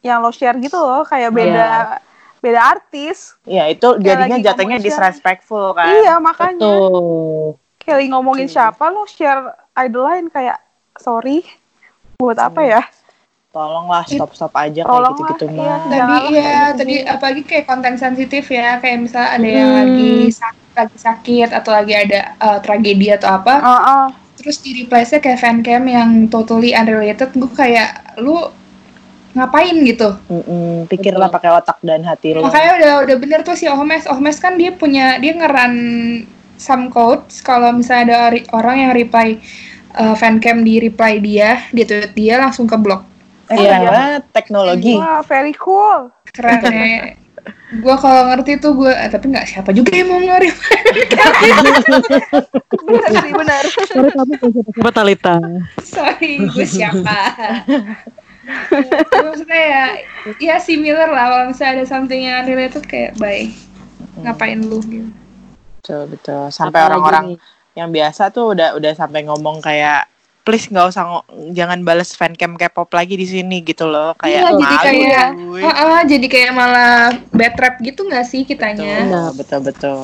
yang lo share gitu loh, kayak beda beda artis. Ya itu jadinya lagi jatuhnya disrespectful kan. Iya, makanya. Betul. Kayak ngomongin siapa lo share idol lain kayak sorry buat apa ya? Tolonglah stop stop aja kayak gitu-gitu iya, mah. tadi iya kayak gitu tadi apalagi kayak konten sensitif ya kayak misalnya ada yang Hmm. lagi sakit lagi sakit atau lagi ada uh, tragedi atau apa Heeh. terus di replace-nya kayak fancam yang totally unrelated gue kayak lu ngapain gitu Mm-mm, pikirlah pakai otak dan hati lo. makanya udah udah bener tuh si Ohmes Ohmes kan dia punya dia ngeran some codes kalau misalnya ada orang yang reply uh, fancam di reply dia dia tweet dia langsung ke blok Iya, teknologi. Wah, very cool. keren [laughs] ya gue kalau ngerti tuh gue eh, tapi nggak siapa juga yang mau nge [laughs] Benar sih, benar. Sorry kamu siapa Talita. sorry gue siapa maksudnya ya ya similar lah kalau misalnya ada something yang unrelated kayak bye ngapain lu gitu Betul, betul. Sampai orang-orang yang biasa tuh udah udah sampai ngomong kayak please nggak usah jangan bales fancam K-pop lagi di sini gitu loh kayak Iya, jadi kayak gue. Heeh, jadi kayak malah bad rap gitu nggak sih kitanya betul, betul betul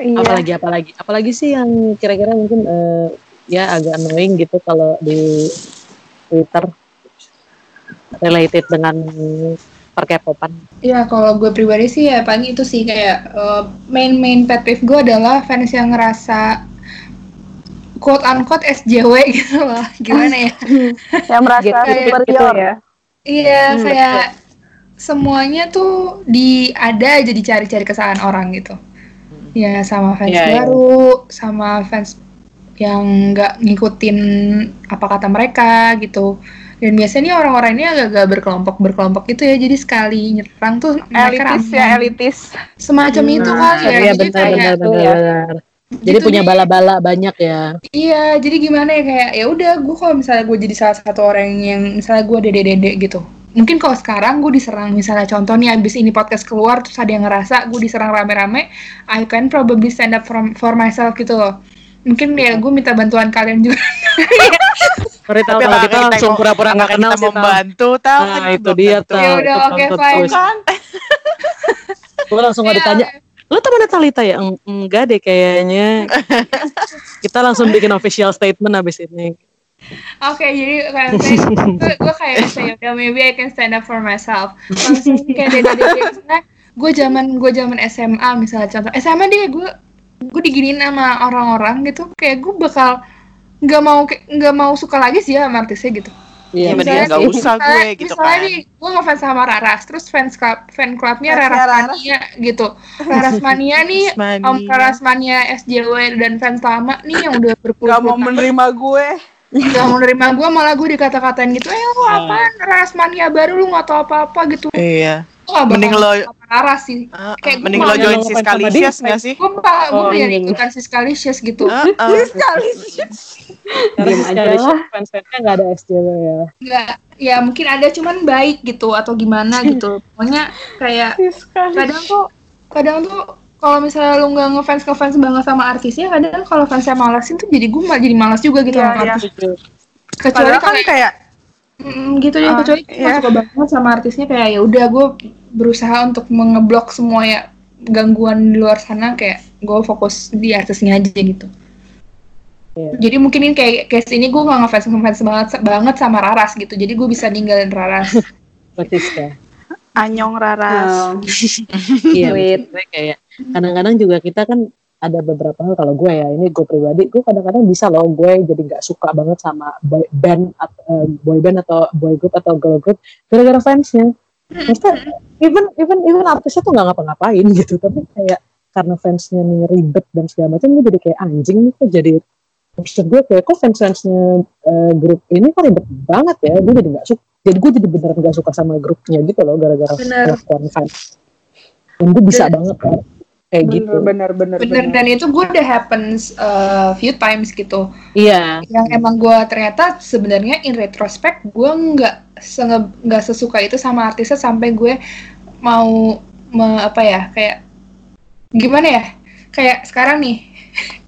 Iya. Apalagi apalagi apalagi sih yang kira-kira mungkin eh, ya agak annoying gitu kalau di Twitter related dengan perkepopan. Iya, kalau gue pribadi sih ya paling itu sih kayak uh, main main pet peeve gue adalah fans yang ngerasa quote unquote SJW [laughs] gitu loh. Gimana ya? [laughs] Yang merasa Gitu, gitu superior. ya. Iya, kayak semuanya tuh di ada aja dicari-cari kesalahan orang gitu. Ya sama fans Iya, iya. baru, sama fans yang nggak ngikutin apa kata mereka gitu. Dan biasanya orang-orang ini agak-agak berkelompok-berkelompok gitu ya. Jadi sekali nyerang tuh mereka Elitis ramai. ya, elitis. Semacam itu kan ya. Iya Jadi benar kayak benar ya. benar. Jadi gitu punya bala-bala banyak ya. Iya, jadi gimana ya kayak ya udah gue kalau misalnya gue jadi salah satu orang yang misalnya gue dede-dede gitu. Mungkin kalau sekarang gue diserang misalnya contoh nih abis ini podcast keluar terus ada yang ngerasa gue diserang rame-rame, I can probably stand up from, for myself gitu loh. Mungkin ya gue minta bantuan kalian juga. [laughs] Sorry tahu tapi kalau kita langsung pura-pura nggak kenal kita membantu tahu Nah, kan itu belum dia. Tal. Ya udah, Itu oke, fine. kan Gue langsung nggak Iya, ditanya. Lo temannya Talita ya? Eng- Enggak deh kayaknya. [laughs] kita langsung bikin official statement abis ini. Oke, jadi kayak gue, gue kayak bisa ya udah maybe I can stand up for myself. Kalau misalnya gue zaman gue zaman SMA misalnya contoh SMA deh gue gue diginiin sama orang-orang gitu kayak gue bakal nggak mau nggak mau suka lagi sih ya sama artisnya gitu. Iya, Iya, misalnya nggak usah gue misalnya- gitu misalnya kan. nih gue ngefans sama Raras terus fans club fan clubnya Raras Raras. Mania gitu [laughs] Raras Mania nih Om Mania. Raras Mania SJW dan fans lama nih yang udah Gak berpuluh-puluh mau menerima gue. Gak mau nerima gue malah gue dikata-katain gitu eh lu apaan Raras Mania baru lu gak tau apa-apa gitu Iya. gak bakal Mending lo- Raras sih Ah, Kayak ah, gue mending lo join si Scalicious nggak sih? gue pak gue Oh, pengen ikutan si Scalicious gitu Ah, ah. [laughs] Aja sekali lah. fans-fansnya nggak ada SJW ya. nggak ya mungkin ada cuman baik gitu atau gimana gitu [laughs] pokoknya kayak kadang tuh kadang tuh kalau misalnya lu nggak ngefans ngefans banget sama artisnya kadang kalau fansnya malesin tuh jadi gue malah jadi malas juga gitu Iya, sama artis kecuali Padahal kan kayak kayak Mm, gitu ya Ah, kecuali gue iya. suka banget sama artisnya kayak ya udah gue berusaha untuk mengeblok semua ya gangguan di luar sana kayak gue fokus di artisnya aja gitu Iya. jadi mungkin ini kayak case ini gue gak ngefans ngefans banget banget sama Raras gitu jadi gue bisa ninggalin Raras [laughs] Persis ya. Anyong Raras. Oh, [laughs] Iya, kayak kadang-kadang juga kita kan ada beberapa hal kalau gue ya ini gue pribadi gue kadang-kadang bisa loh gue jadi nggak suka banget sama boy band atau eh, boy band atau boy group atau girl group gara-gara fansnya. Maksudnya even even even artisnya tuh nggak ngapa-ngapain [laughs] gitu tapi kayak karena fansnya nih ribet dan segala macam gue jadi kayak anjing nih kok jadi maksud gue kayak kok fans-fansnya eh, grup ini kok ribet banget ya? Gue jadi nggak suka jadi gue jadi beneran nggak suka sama grupnya gitu loh gara-gara kelakuan fans. Dan gue bisa banget kan kayak gitu. Bener, bener, bener, bener. dan itu gue udah happens uh, few times gitu. Iya. Yang emang gue ternyata sebenarnya in retrospect gue nggak nggak sesuka itu sama artisnya sampai gue mau me- apa ya kayak gimana ya? Kayak sekarang nih.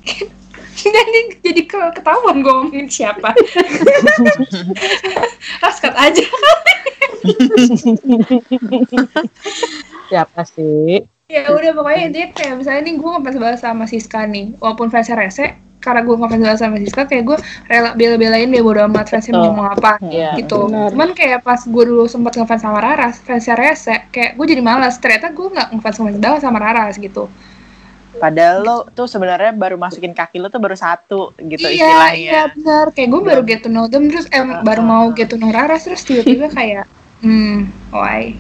[laughs] Jadi jadi ke- ketahuan gue ngomongin siapa. [laughs] Raskat aja siapa [laughs] sih ya udah pokoknya intinya kayak misalnya nih gue ngefans banget sama Siska nih walaupun fansnya rese karena gue ngefans banget sama Siska kayak gue rela bela-belain dia bodo amat fansnya mau ngomong apa Iya, gitu. benar. cuman kayak pas gue dulu sempat ngefans sama Raras fansnya rese kayak gue jadi malas. Ternyata gue nggak ngefans banget sama Raras gitu. Padahal lo tuh sebenarnya baru masukin kaki lo tuh baru satu gitu iya iya istilahnya. benar. Kayak gue baru get to know them terus eh, Uh, baru mau get to know Raras terus tiba-tiba kayak Hmm, why?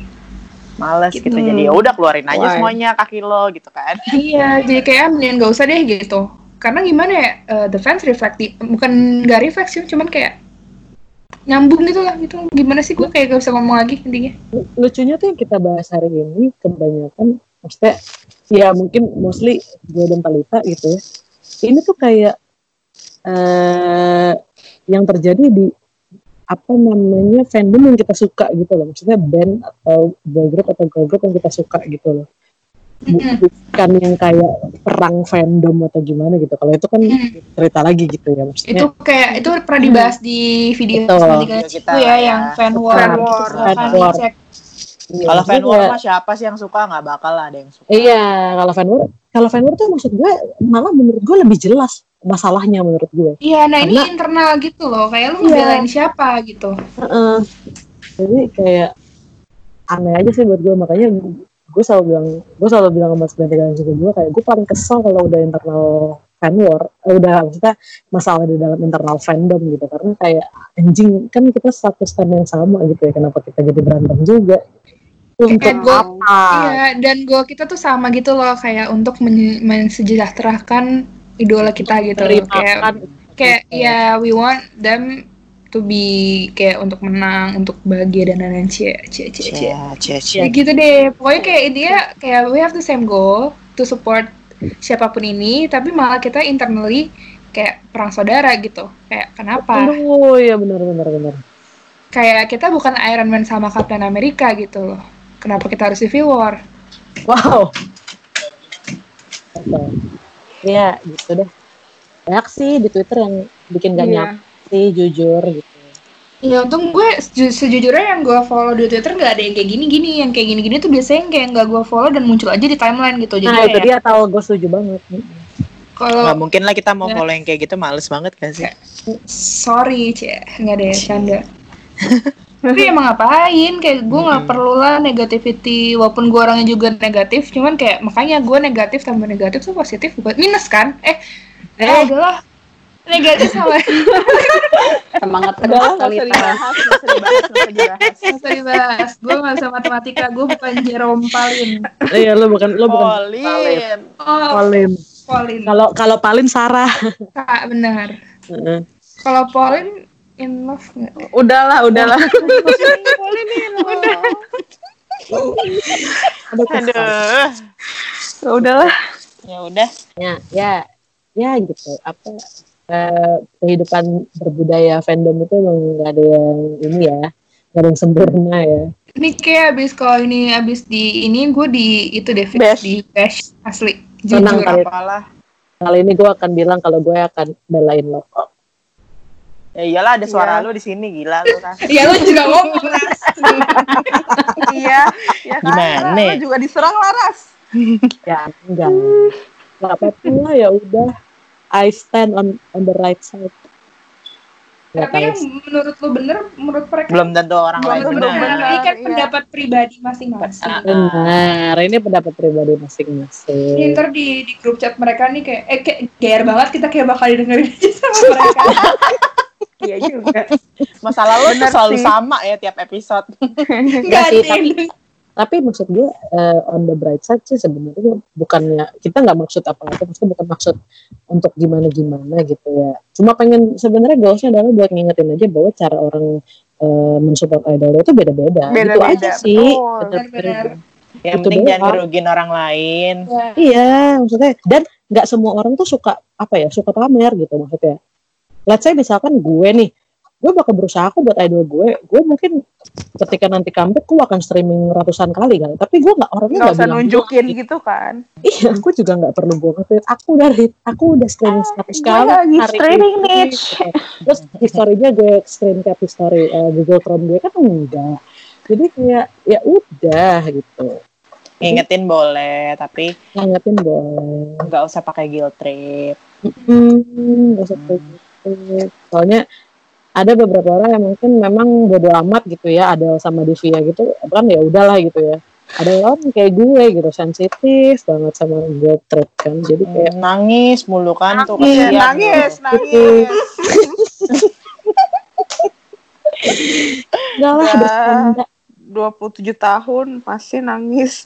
Males gitu. Gitu. Jadi ya udah keluarin aja Why? semuanya kaki lo gitu kan. [laughs] iya, jadi kayak mendingan gak usah deh gitu. Karena gimana ya, eh, the fans reflektif, bukan gak refleks sih, cuman kayak nyambung gitu lah gitu. Gimana sih gue kayak gak bisa ngomong lagi intinya. lucunya tuh yang kita bahas hari ini kebanyakan maksudnya ya mungkin mostly gue dan Talita gitu ya ini tuh kayak eh yang terjadi di apa namanya fandom yang kita suka gitu loh maksudnya band atau boy group atau girl group yang kita suka gitu loh bukan yang kayak perang fandom atau gimana gitu kalau itu kan cerita lagi gitu ya maksudnya Itu kayak itu pernah dibahas di video itu kita ya, ya. yang fan war. Fan gitu. war. Fan war. dicek. ya, Kalau fan war mah siapa sih yang suka nggak bakal lah ada yang suka. Iya, kalau fan war, kalau fan war tuh maksud gue malah menurut gue lebih jelas masalahnya menurut gue. Iya, nah ini Karena- internal gitu loh. Kayak lu Iya. ngebelain siapa gitu. Heeh. Jadi kayak aneh aja sih buat gue makanya gue selalu bilang gue selalu bilang sama sebenarnya juga gue kayak gue paling kesel kalau udah internal fan war, eh, udah maksudnya masalah di dalam internal fandom gitu karena kayak anjing kan kita satu stand yang sama gitu ya kenapa kita jadi berantem juga untuk gua- apa? Iya, dan goal kita tuh sama gitu loh kayak untuk men- mensejahterakan idola kita gitu. Kayak kayak ya we want them to be kayak untuk menang, untuk bahagia dan lain-lain cie cie cie cie. Cia, cia. Ya gitu deh. Pokoknya kayak dia kayak we have the same goal to support siapa pun ini, tapi malah kita internally kayak perang saudara gitu. Kayak kenapa? Aduh, ya benar benar benar. Kayak kita bukan Iron Man sama Captain America gitu loh. Kenapa kita harus civil war? Wow. Iya, gitu deh. Banyak sih di Twitter yang bikin gak Iya. nyampe sih, jujur gitu. Ya untung gue seju- sejujurnya yang gue follow di Twitter nggak ada yang kayak gini-gini, yang kayak gini-gini tuh biasanya yang kayak nggak gue follow dan muncul aja di timeline gitu. Jadi Nah, itu kayak dia tahu gue setuju banget. kalau Nggak mungkin lah kita mau Ya. follow yang kayak gitu males banget kan sih. sorry cie nggak ada canda. [laughs] Tapi [laughs] emang ngapain? Kayak gue nggak perlu lah negativity, walaupun gue orangnya juga negatif, cuman kayak makanya gue negatif tambah negatif tuh positif buat minus kan? Eh, eh, adalah negatif sama [laughs] Semangat terus dibahas. Nggak usah dibahas. Gue nggak bisa [laughs] matematika, gue bukan Jerome Palin. Iya, lo bukan lo bukan Polin. Palin. Polin. Kalau kalau Palin Sarah. Kak, benar. Heeh. Kalau Pauline in love nggak? Udahlah, udahlah. Aduh, kesel. Aduh. Ya udahlah. Ya udah. Ya, ya, ya gitu. Apa eh, kehidupan berbudaya fandom itu emang nggak ada yang ini ya, nggak ada yang sempurna ya. Ini kayak abis kalau ini abis di ini gue di itu deh Bash. di bash asli. Tenang, Jujur. Kali. Apalah. Kali ini gue akan bilang kalau gue akan belain lo. Ya iyalah ada suara Iya. lu di sini gila lu kan. [laughs] Ya lu juga ngomong Ras. [laughs] iya, ya kan. Gimana? Lo juga diserang Laras. [laughs] Ya enggak. Nggak apa-apa lah ya udah. I stand on on the right side. Tapi yang menurut lu bener, menurut mereka Belum tentu orang Belum lain benar. Ini kan iya. pendapat pribadi masing-masing. Ah, Benar, ini pendapat pribadi Ini masing-masing. ntar di, di grup chat mereka nih kayak, eh kayak gear banget kita kayak bakal didengerin aja sama mereka. Iya juga. [laughs] Masalah lu tuh selalu sih. sama ya tiap episode. [laughs] Enggak sih, yang Tapi maksud gue eh, on the bright side sih sebenarnya bukannya kita nggak maksud apa-apa, maksudnya bukan maksud untuk gimana-gimana gitu ya. Cuma pengen sebenarnya goalsnya adalah buat ngingetin aja bahwa cara orang eh, mensupport idol itu beda-beda. gitu Beda-beda, aja sih. betul. Benar-benar. Yang Itu penting jangan ngerugin orang lain. Iya, maksudnya dan nggak semua orang tuh suka apa ya, suka pamer gitu maksudnya. Let's say misalkan gue nih, gue bakal berusaha aku buat idol gue, gue mungkin ketika nanti comeback gue akan streaming ratusan kali kan, tapi gue nggak orangnya Nggak nggak usah bilang nunjukin gitu. gitu kan. Iya, aku juga nggak perlu gue nge-tweet. Aku udah hit, aku udah streaming satu gue kali lagi hari streaming, ini. Mitch. Terus historinya gue screen cap history eh, Google Chrome gue kan enggak. Jadi kayak ya udah gitu. Ngingetin boleh, tapi Ngangetin boleh. nggak usah pakai guilt trip. Hmm, gak usah kayak Soalnya ada beberapa orang yang mungkin memang bodo amat gitu ya, ada sama Divya gitu, kan ya udahlah gitu ya. Ada orang kayak gue gitu, sensitif banget sama gue trip kan. Jadi kayak Nangis mulu kan tuh Nangis, kasihan nangis, nangis. enggak lah Ya. bercanda. 27 tahun masih nangis.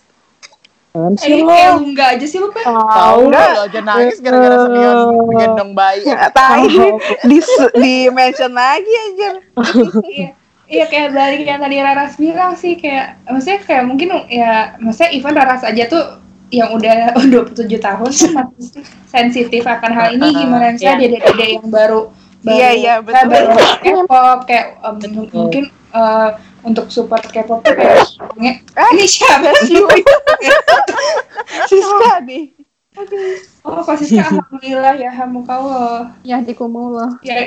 Kan Eh, sih lo. lu enggak aja sih lu, Pe. Tahu nggak lo aja nangis gara-gara Semion gendong bayi. Nggak tahu di, di, di mention lagi aja. Iya. Iya kayak balik yang tadi Raras bilang sih kayak maksudnya kayak mungkin ya maksudnya even Raras aja tuh yang udah 27 tahun tuh masih sensitif akan hal ini gimana misalnya dede-dede yang baru baru Iya, iya, eh, betul. baru K-pop kayak um, mungkin eh, untuk support K-pop tuh kayak nge- ini siapa sih? [laughs] Siska nih. Oh, Kak Siska, alhamdulillah ya hamukallah. Ya, dikumullah. Ya,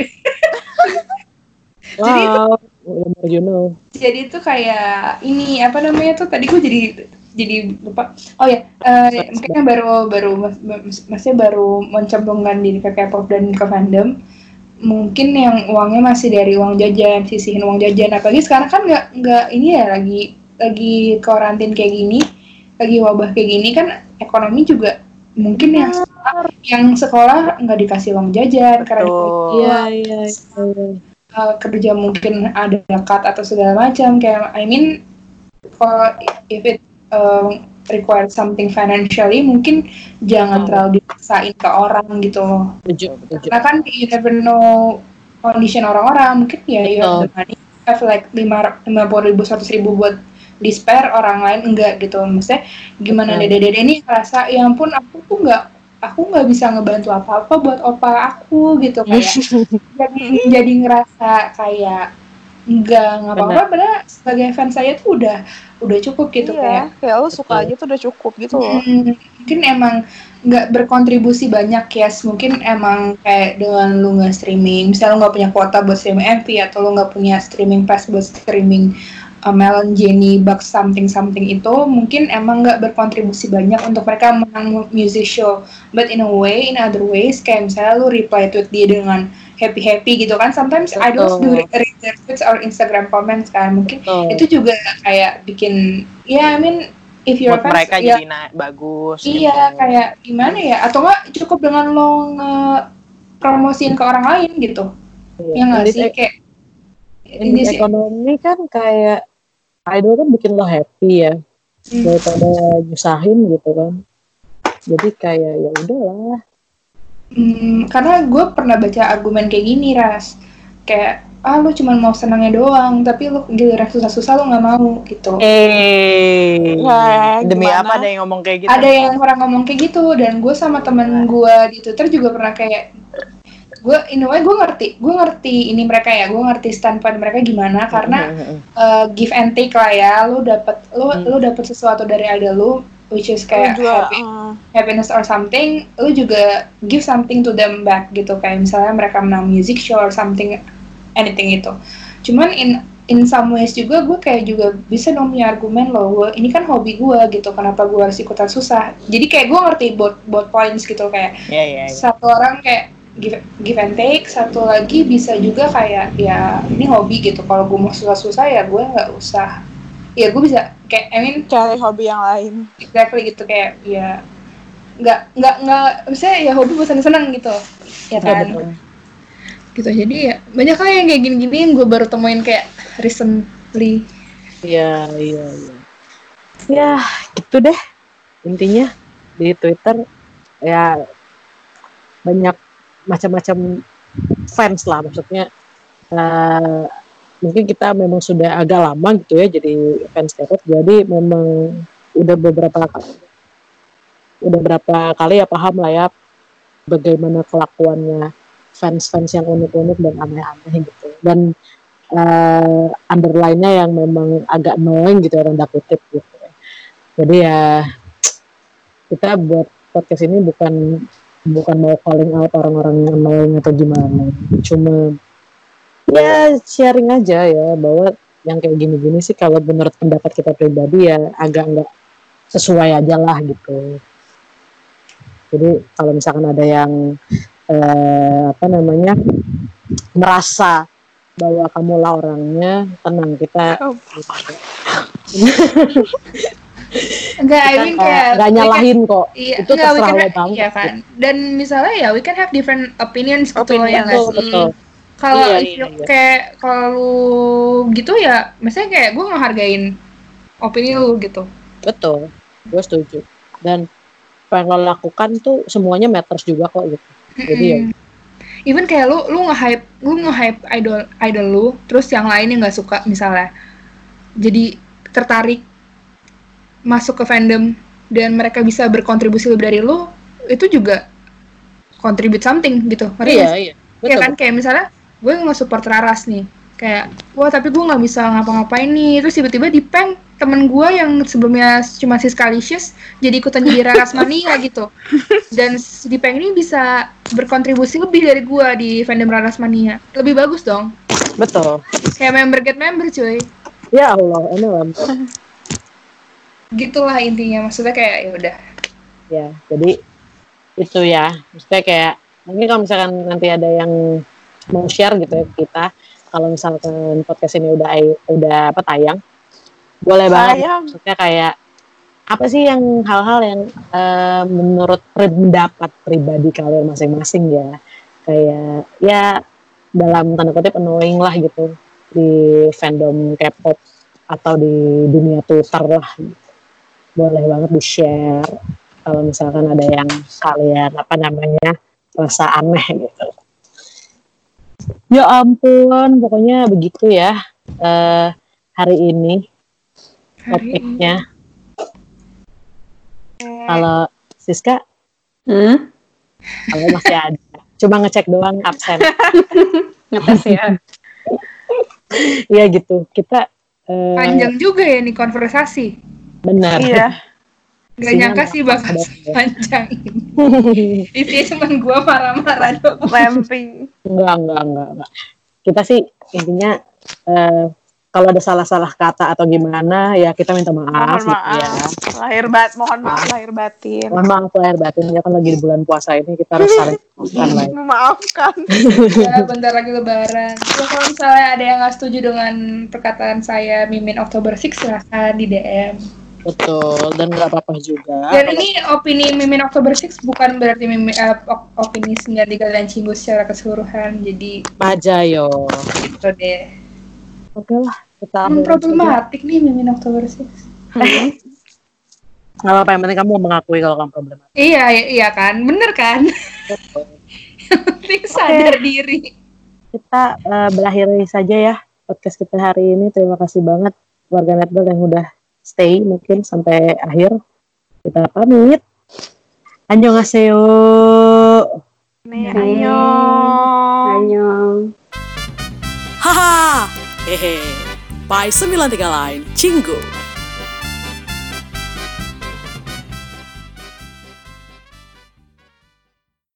Jadi itu- Wow. What you know. jadi itu kayak ini apa namanya tuh tadi gue jadi jadi lupa oh ya eh, mungkin yang baru baru mas- mas- maksudnya baru mencemplungkan diri ke K-pop dan ke fandom mungkin yang uangnya masih dari uang jajan sisihin uang jajan apalagi sekarang kan nggak nggak ini ya lagi lagi karantin kayak gini lagi wabah kayak gini kan ekonomi juga mungkin yang sekolah, yang sekolah nggak dikasih uang jajan karena Betul. Iya, iya, iya. uh, kerja mungkin ada cut atau segala macam kayak I mean kalau if it um, require something financially mungkin jangan Oh. terlalu dipaksain ke orang gitu. Loh karena kan you never know condition orang-orang mungkin ya you have the money have like lima lima puluh ribu seratus ribu buat di spare orang lain enggak gitu. Maksudnya gimana Betul. dede-dede ini ngerasa ya ampun aku tuh nggak aku nggak bisa ngebantu apa-apa buat opa aku gitu. Kayak [laughs] jadi jadi ngerasa kayak nggak ngapa-apa padahal sebagai fans saya tuh udah udah cukup gitu kayak iya, kayak. lo suka aja tuh udah cukup gitu loh. Hmm, mungkin emang nggak berkontribusi banyak ya mungkin emang kayak dengan lu nggak streaming misalnya lu nggak punya kuota buat streaming MV atau lu nggak punya streaming pass buat streaming uh, Melon Jenny Bucks something something itu mungkin emang nggak berkontribusi banyak untuk mereka menang music show. But in a way in other ways kayak misalnya lu reply tweet dia dengan happy happy gitu kan sometimes idols do Betul. Tweets or Instagram comments kan mungkin Betul. itu juga kayak bikin ya I mean if you're Buat fans, mereka ya, jadi na- bagus. Iya, gitu. kayak gimana ya? Atau enggak cukup dengan lo nge promosiin ke orang lain gitu? Iya. Ya nggak sih? Kayak ini ini sih. ekonomi kan kayak idol kan bikin lo happy ya Hmm. daripada nyusahin gitu kan jadi kayak ya udahlah Hmm, karena gue pernah baca argumen kayak gini, Ras. Kayak, ah lu cuma mau senangnya doang, tapi lu giliran susah-susah lu nggak mau gitu. Eh, demi gimana? apa ada yang ngomong kayak gitu? Ada yang orang ngomong kayak gitu, dan gue sama temen gue di Twitter juga pernah kayak gue in a way gue ngerti gue ngerti ini mereka ya gue ngerti standpoint mereka gimana karena uh, give and take lah ya lu dapat lu Hmm. lu dapat sesuatu dari idol lu which is kayak juga, happy, eh, happiness or something lu juga give something to them back gitu kayak misalnya mereka menang music show or something anything itu cuman in in some ways juga gue kayak juga bisa dong punya argumen loh gue ini kan hobi gue gitu kenapa gue harus ikutan susah? Jadi kayak gue ngerti both both points gitu kayak Iya, iya, iya. satu orang kayak give, give and take satu lagi bisa juga kayak ya ini hobi gitu kalau gue mau susah-susah ya gue nggak usah. Ya gue bisa kayak I mean cari hobi yang lain. exactly gitu kayak ya nggak nggak nggak misalnya ya hobi buat seneng-seneng gitu. Ya kan gitu jadi ya banyak lah yang kayak gini-gini yang gue baru temuin kayak recently Iya, iya, iya. Ya, gitu deh. Intinya di Twitter ya banyak macam-macam fans lah maksudnya. eh, mungkin kita memang sudah agak lama gitu ya jadi fans K-pop. Jadi memang udah beberapa udah berapa kali ya paham lah ya bagaimana kelakuannya fans-fans yang unik-unik dan aneh-aneh gitu. Dan eh underline-nya yang memang agak annoying gitu orang kutip gitu ya. Jadi ya kita buat podcast ini bukan bukan mau calling out orang-orang yang annoying atau gimana. Cuma ya sharing aja ya bahwa yang kayak gini-gini sih kalau menurut pendapat kita pribadi ya agak nggak sesuai aja lah gitu. Jadi kalau misalkan ada yang eh, apa namanya merasa bahwa kamu lah orangnya tenang kita Oh, [laughs] enggak I mean kayak nyalahin kok. Iya, itu enggak, terserah lo banget iya kan. Dan misalnya ya we can have different opinions gitu loh ya betul betul. Kalau Iya, iya, iya. kayak kalau gitu ya, misalnya kayak gue ngehargain opini lu gitu. betul gue setuju. Dan yang lo lakukan tuh semuanya matters juga kok gitu jadi ya. Even kayak lu lu nge-hype lu nge-hype idol idol lu, terus yang lainnya nggak suka misalnya. Jadi tertarik masuk ke fandom dan mereka bisa berkontribusi lebih dari lu, itu juga contribute something gitu. Ngerti iya nggak iya Iya betul kan kayak misalnya gue nge-support Raras nih kayak wah tapi gue nggak bisa ngapa-ngapain nih. Terus tiba-tiba di peng temen gue yang sebelumnya cuma Siskalicious jadi ikutan jadi Raras Mania [laughs] gitu. Dan si di peng ini bisa berkontribusi lebih dari gue di fandom Raras Mania lebih bagus dong. Betul. Kayak member get member cuy. Ya Allah ini gitulah intinya maksudnya kayak ya udah. Ya jadi itu ya. Maksudnya kayak mungkin kalau misalkan nanti ada yang mau share gitu ya kita kalau misalkan podcast ini udah udah apa tayang boleh banget. Sayang. maksudnya kayak apa sih yang hal-hal yang eh, menurut pendapat pribadi kalian masing-masing ya? Kayak ya dalam tanda kutip annoying lah gitu di fandom K-pop atau di dunia Twitter lah. Boleh banget di share kalau misalkan ada yang kalian apa namanya rasa aneh gitu ya ampun pokoknya begitu ya eh, hari ini hari ini topiknya kalau Siska? Hmm? kalau masih ada. Cuma ngecek doang absen. [laughs] Ngetes ya. Iya gitu. Kita eh, panjang juga ya nih konversasi. Benar. Iya. Gak nyangka sih bakal ada- ada. [laughs] panjang ini [laughs] isinya cuma gue marah-marah doang Lamping. enggak enggak enggak enggak kita sih intinya eh, kalau ada salah-salah kata atau gimana ya kita minta maaf, Mohon gitu ya maaf. Lahir bat, mohon maaf lahir batin. mohon maaf lahir batin ya kan lagi di bulan puasa ini kita harus saling [laughs] maafkan ya. Memaafkan. ya bentar lagi lebaran ya, kalau misalnya ada yang nggak setuju dengan perkataan saya Mimin Oktober 6 silahkan di DM betul dan nggak apa-apa juga. Dan ini opini Mimin Oktober 6 bukan berarti Mimin, op- opini 93 dan Cinggu secara keseluruhan jadi aja yo. gitu deh. Oke lah kita Hmm, problematik nih Mimin Oktober 6 nggak apa-apa yang penting kamu mengakui kalau kamu problematik. Iya iya iya kan? Bener kan? Yang [laughs] penting sadar diri. Kita eh, berakhiri saja ya podcast kita hari ini. Terima kasih banget warga Netball yang udah stay mungkin sampai akhir. Kita pamit. Annyeonghaseyo. Nih, Ayo. ayo. Ayo. Haha, hehe. Pai 93 lain, cinggu.